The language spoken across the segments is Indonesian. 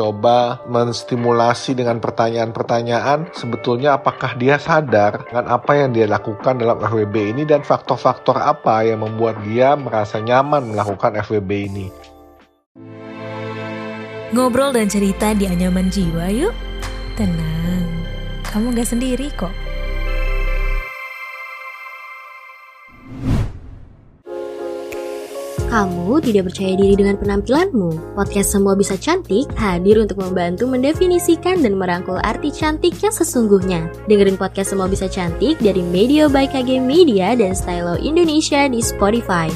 mencoba menstimulasi dengan pertanyaan-pertanyaan sebetulnya apakah dia sadar dengan apa yang dia lakukan dalam FWB ini dan faktor-faktor apa yang membuat dia merasa nyaman melakukan FWB ini. Ngobrol dan cerita di anyaman jiwa yuk. Tenang, kamu gak sendiri kok. Kamu tidak percaya diri dengan penampilanmu? Podcast Semua Bisa Cantik hadir untuk membantu mendefinisikan dan merangkul arti cantik yang sesungguhnya. Dengerin podcast Semua Bisa Cantik dari Media by KG Media dan Stylo Indonesia di Spotify.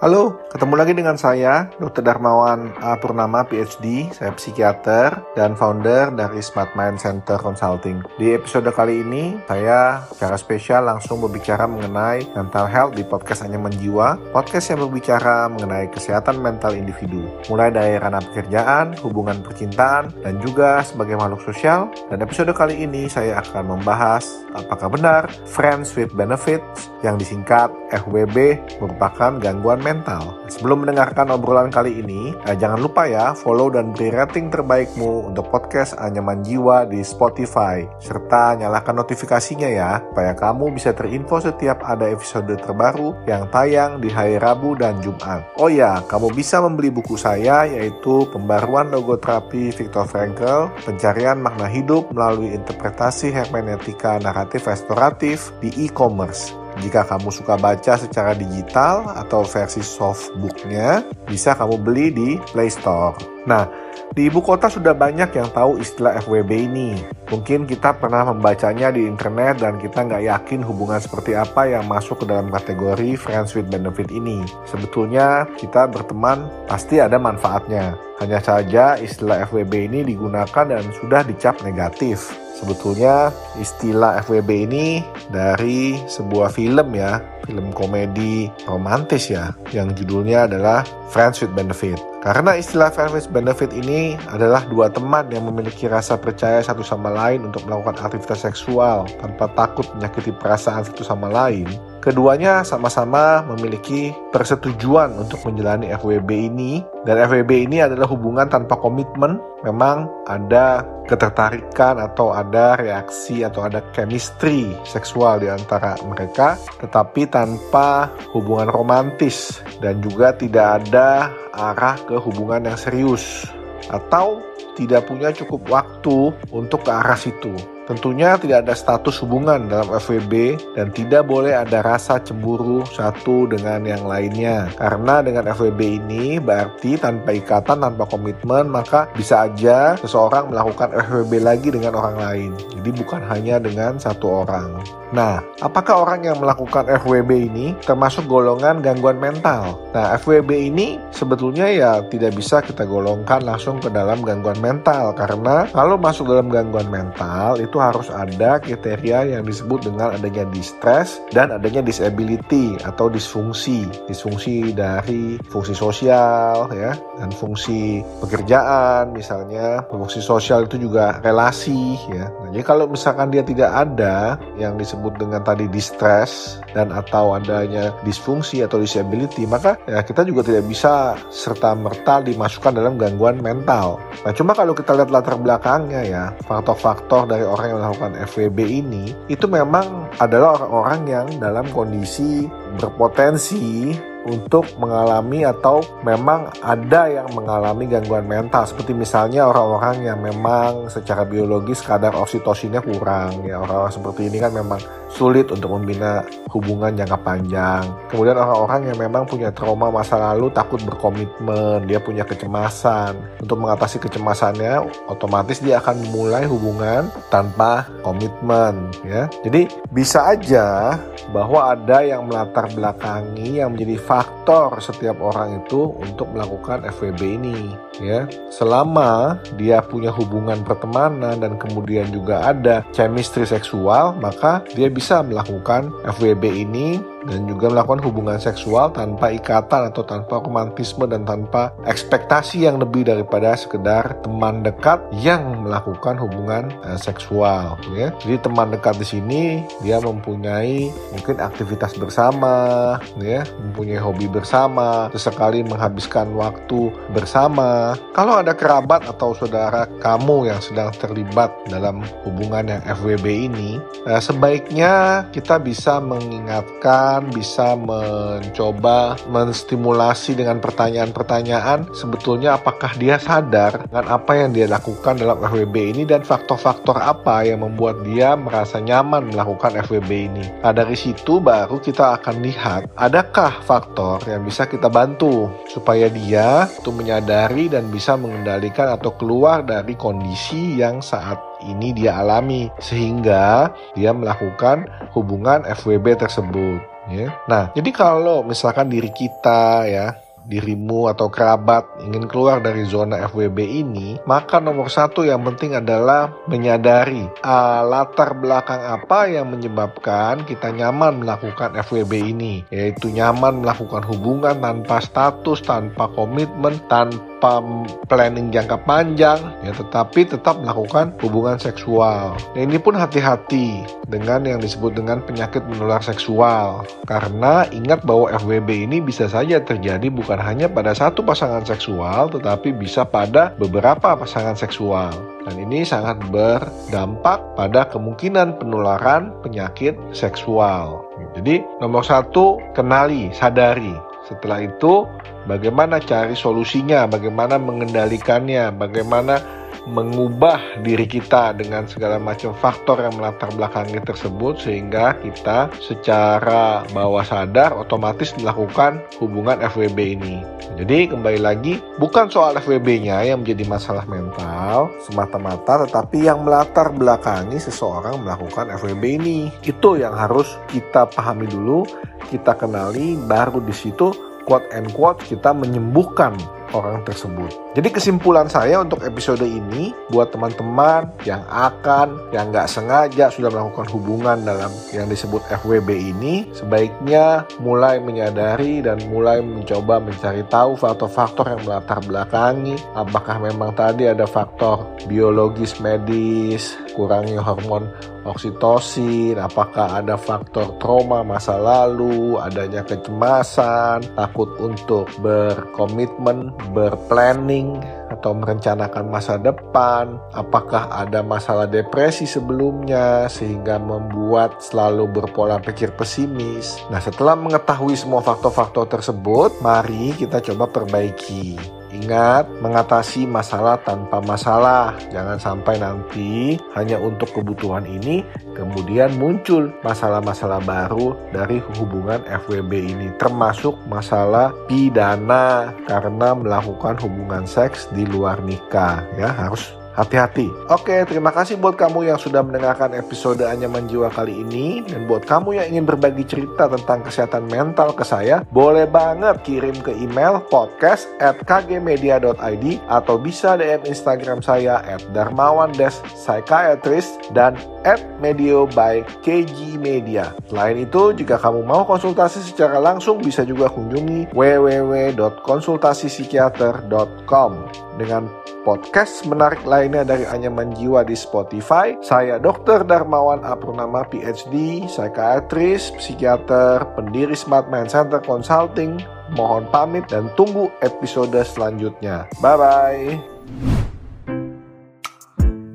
Halo, ketemu lagi dengan saya, Dr. Darmawan A. Purnama, PhD. Saya psikiater dan founder dari Smart Mind Center Consulting. Di episode kali ini, saya secara spesial langsung berbicara mengenai mental health di podcast Hanya Menjiwa. Podcast yang berbicara mengenai kesehatan mental individu. Mulai dari ranah pekerjaan, hubungan percintaan, dan juga sebagai makhluk sosial. Dan episode kali ini saya akan membahas apakah benar Friends with Benefits yang disingkat FWB merupakan gangguan mental. Sebelum mendengarkan obrolan kali ini, eh, jangan lupa ya follow dan beri rating terbaikmu untuk podcast Anyaman Jiwa di Spotify. Serta nyalakan notifikasinya ya, supaya kamu bisa terinfo setiap ada episode terbaru yang tayang di hari Rabu dan Jumat. Oh ya, kamu bisa membeli buku saya yaitu Pembaruan Logoterapi Viktor Frankl, Pencarian Makna Hidup melalui Interpretasi Hermeneutika Naratif Restoratif di e-commerce. Jika kamu suka baca secara digital atau versi softbooknya, bisa kamu beli di Play Store. Nah, di ibu kota sudah banyak yang tahu istilah FWB ini. Mungkin kita pernah membacanya di internet dan kita nggak yakin hubungan seperti apa yang masuk ke dalam kategori Friends with Benefit ini. Sebetulnya kita berteman pasti ada manfaatnya. Hanya saja istilah FWB ini digunakan dan sudah dicap negatif. Sebetulnya istilah FWB ini dari sebuah film ya, film komedi romantis ya, yang judulnya adalah Friends with Benefit. Karena istilah friends benefit ini adalah dua teman yang memiliki rasa percaya satu sama lain untuk melakukan aktivitas seksual tanpa takut menyakiti perasaan satu sama lain. Keduanya sama-sama memiliki persetujuan untuk menjalani FWB ini dan FWB ini adalah hubungan tanpa komitmen. Memang ada ketertarikan atau ada reaksi atau ada chemistry seksual di antara mereka tetapi tanpa hubungan romantis dan juga tidak ada arah ke hubungan yang serius atau tidak punya cukup waktu untuk ke arah situ. Tentunya tidak ada status hubungan dalam FWB dan tidak boleh ada rasa cemburu satu dengan yang lainnya. Karena dengan FWB ini berarti tanpa ikatan, tanpa komitmen, maka bisa aja seseorang melakukan FWB lagi dengan orang lain. Jadi bukan hanya dengan satu orang. Nah, apakah orang yang melakukan FWB ini termasuk golongan gangguan mental? Nah, FWB ini sebetulnya ya tidak bisa kita golongkan langsung ke dalam gangguan mental karena kalau masuk dalam gangguan mental itu itu harus ada kriteria yang disebut dengan adanya distress dan adanya disability atau disfungsi. Disfungsi dari fungsi sosial ya dan fungsi pekerjaan misalnya. Fungsi sosial itu juga relasi ya. Nah, jadi kalau misalkan dia tidak ada yang disebut dengan tadi distress dan atau adanya disfungsi atau disability, maka ya kita juga tidak bisa serta merta dimasukkan dalam gangguan mental. Nah, cuma kalau kita lihat latar belakangnya ya, faktor-faktor dari orang yang melakukan FWB ini itu memang adalah orang-orang yang dalam kondisi berpotensi untuk mengalami atau memang ada yang mengalami gangguan mental. Seperti misalnya orang-orang yang memang secara biologis kadar oksitosinnya kurang ya. Orang-orang seperti ini kan memang sulit untuk membina hubungan jangka panjang. Kemudian orang-orang yang memang punya trauma masa lalu takut berkomitmen dia punya kecemasan. Untuk mengatasi kecemasannya otomatis dia akan memulai hubungan tanpa komitmen ya. Jadi bisa aja bahwa ada yang melatar belakangi yang menjadi faktor setiap orang itu untuk melakukan FWB ini ya selama dia punya hubungan pertemanan dan kemudian juga ada chemistry seksual maka dia bisa melakukan FWB ini dan juga melakukan hubungan seksual tanpa ikatan atau tanpa romantisme dan tanpa ekspektasi yang lebih daripada sekedar teman dekat yang melakukan hubungan uh, seksual ya. Jadi teman dekat di sini dia mempunyai mungkin aktivitas bersama ya, mempunyai hobi bersama, sesekali menghabiskan waktu bersama. Kalau ada kerabat atau saudara kamu yang sedang terlibat dalam hubungan yang FWB ini, uh, sebaiknya kita bisa mengingatkan, bisa mencoba menstimulasi dengan pertanyaan-pertanyaan sebetulnya apakah dia sadar dengan apa yang dia lakukan dalam FWB ini dan faktor-faktor apa yang membuat dia merasa nyaman melakukan FWB ini. Nah dari situ baru kita akan lihat adakah faktor yang bisa kita bantu supaya dia itu menyadari dan bisa mengendalikan atau keluar dari kondisi yang saat ini dia alami sehingga dia melakukan hubungan FWB tersebut ya. Nah, jadi kalau misalkan diri kita ya dirimu atau kerabat ingin keluar dari zona FWB ini, maka nomor satu yang penting adalah menyadari uh, latar belakang apa yang menyebabkan kita nyaman melakukan FWB ini, yaitu nyaman melakukan hubungan tanpa status, tanpa komitmen, tanpa tanpa planning jangka panjang ya tetapi tetap melakukan hubungan seksual. Nah, ini pun hati-hati dengan yang disebut dengan penyakit menular seksual karena ingat bahwa FWB ini bisa saja terjadi bukan hanya pada satu pasangan seksual tetapi bisa pada beberapa pasangan seksual. Dan ini sangat berdampak pada kemungkinan penularan penyakit seksual. Jadi nomor satu kenali, sadari. Setelah itu bagaimana cari solusinya, bagaimana mengendalikannya, bagaimana mengubah diri kita dengan segala macam faktor yang melatar belakangi tersebut sehingga kita secara bawah sadar otomatis melakukan hubungan FWB ini. Jadi kembali lagi bukan soal FWB-nya yang menjadi masalah mental semata-mata tetapi yang melatar belakangi seseorang melakukan FWB ini. Itu yang harus kita pahami dulu, kita kenali baru di situ quote and quote kita menyembuhkan orang tersebut. Jadi kesimpulan saya untuk episode ini buat teman-teman yang akan yang nggak sengaja sudah melakukan hubungan dalam yang disebut FWB ini sebaiknya mulai menyadari dan mulai mencoba mencari tahu faktor-faktor yang melatar belakangi. Apakah memang tadi ada faktor biologis medis kurangnya hormon oksitosin, apakah ada faktor trauma masa lalu, adanya kecemasan, takut untuk berkomitmen, berplanning, atau merencanakan masa depan, apakah ada masalah depresi sebelumnya sehingga membuat selalu berpola pikir pesimis. Nah, setelah mengetahui semua faktor-faktor tersebut, mari kita coba perbaiki. Ingat, mengatasi masalah tanpa masalah. Jangan sampai nanti hanya untuk kebutuhan ini, kemudian muncul masalah-masalah baru dari hubungan FWB ini, termasuk masalah pidana karena melakukan hubungan seks di luar nikah. Ya, harus hati-hati. Oke, terima kasih buat kamu yang sudah mendengarkan episode Anyaman Jiwa kali ini. Dan buat kamu yang ingin berbagi cerita tentang kesehatan mental ke saya, boleh banget kirim ke email podcast at kgmedia.id atau bisa DM Instagram saya at darmawan psychiatrist dan at medio by KG Media. Selain itu, jika kamu mau konsultasi secara langsung, bisa juga kunjungi www.konsultasipsikiater.com dengan podcast menarik lainnya dari Anyaman Jiwa di Spotify. Saya Dr. Darmawan Apurnama PhD, psikiatris, psikiater, pendiri Smart Mind Center Consulting. Mohon pamit dan tunggu episode selanjutnya. Bye-bye.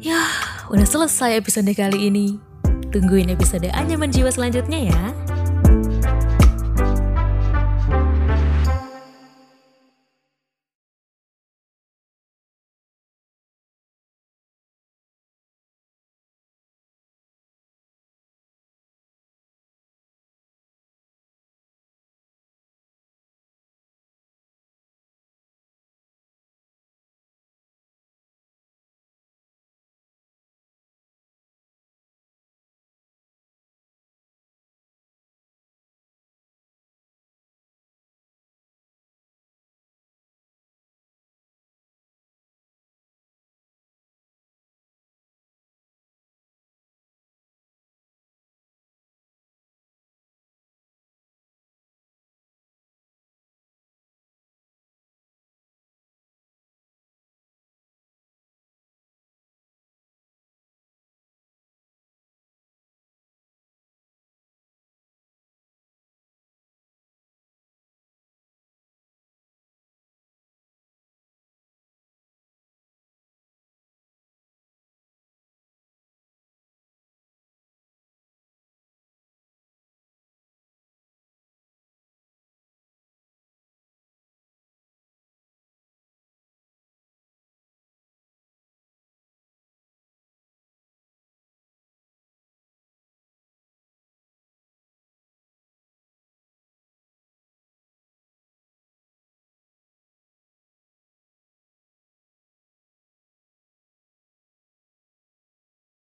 Ya, udah selesai episode kali ini. Tungguin episode Anyaman Jiwa selanjutnya ya.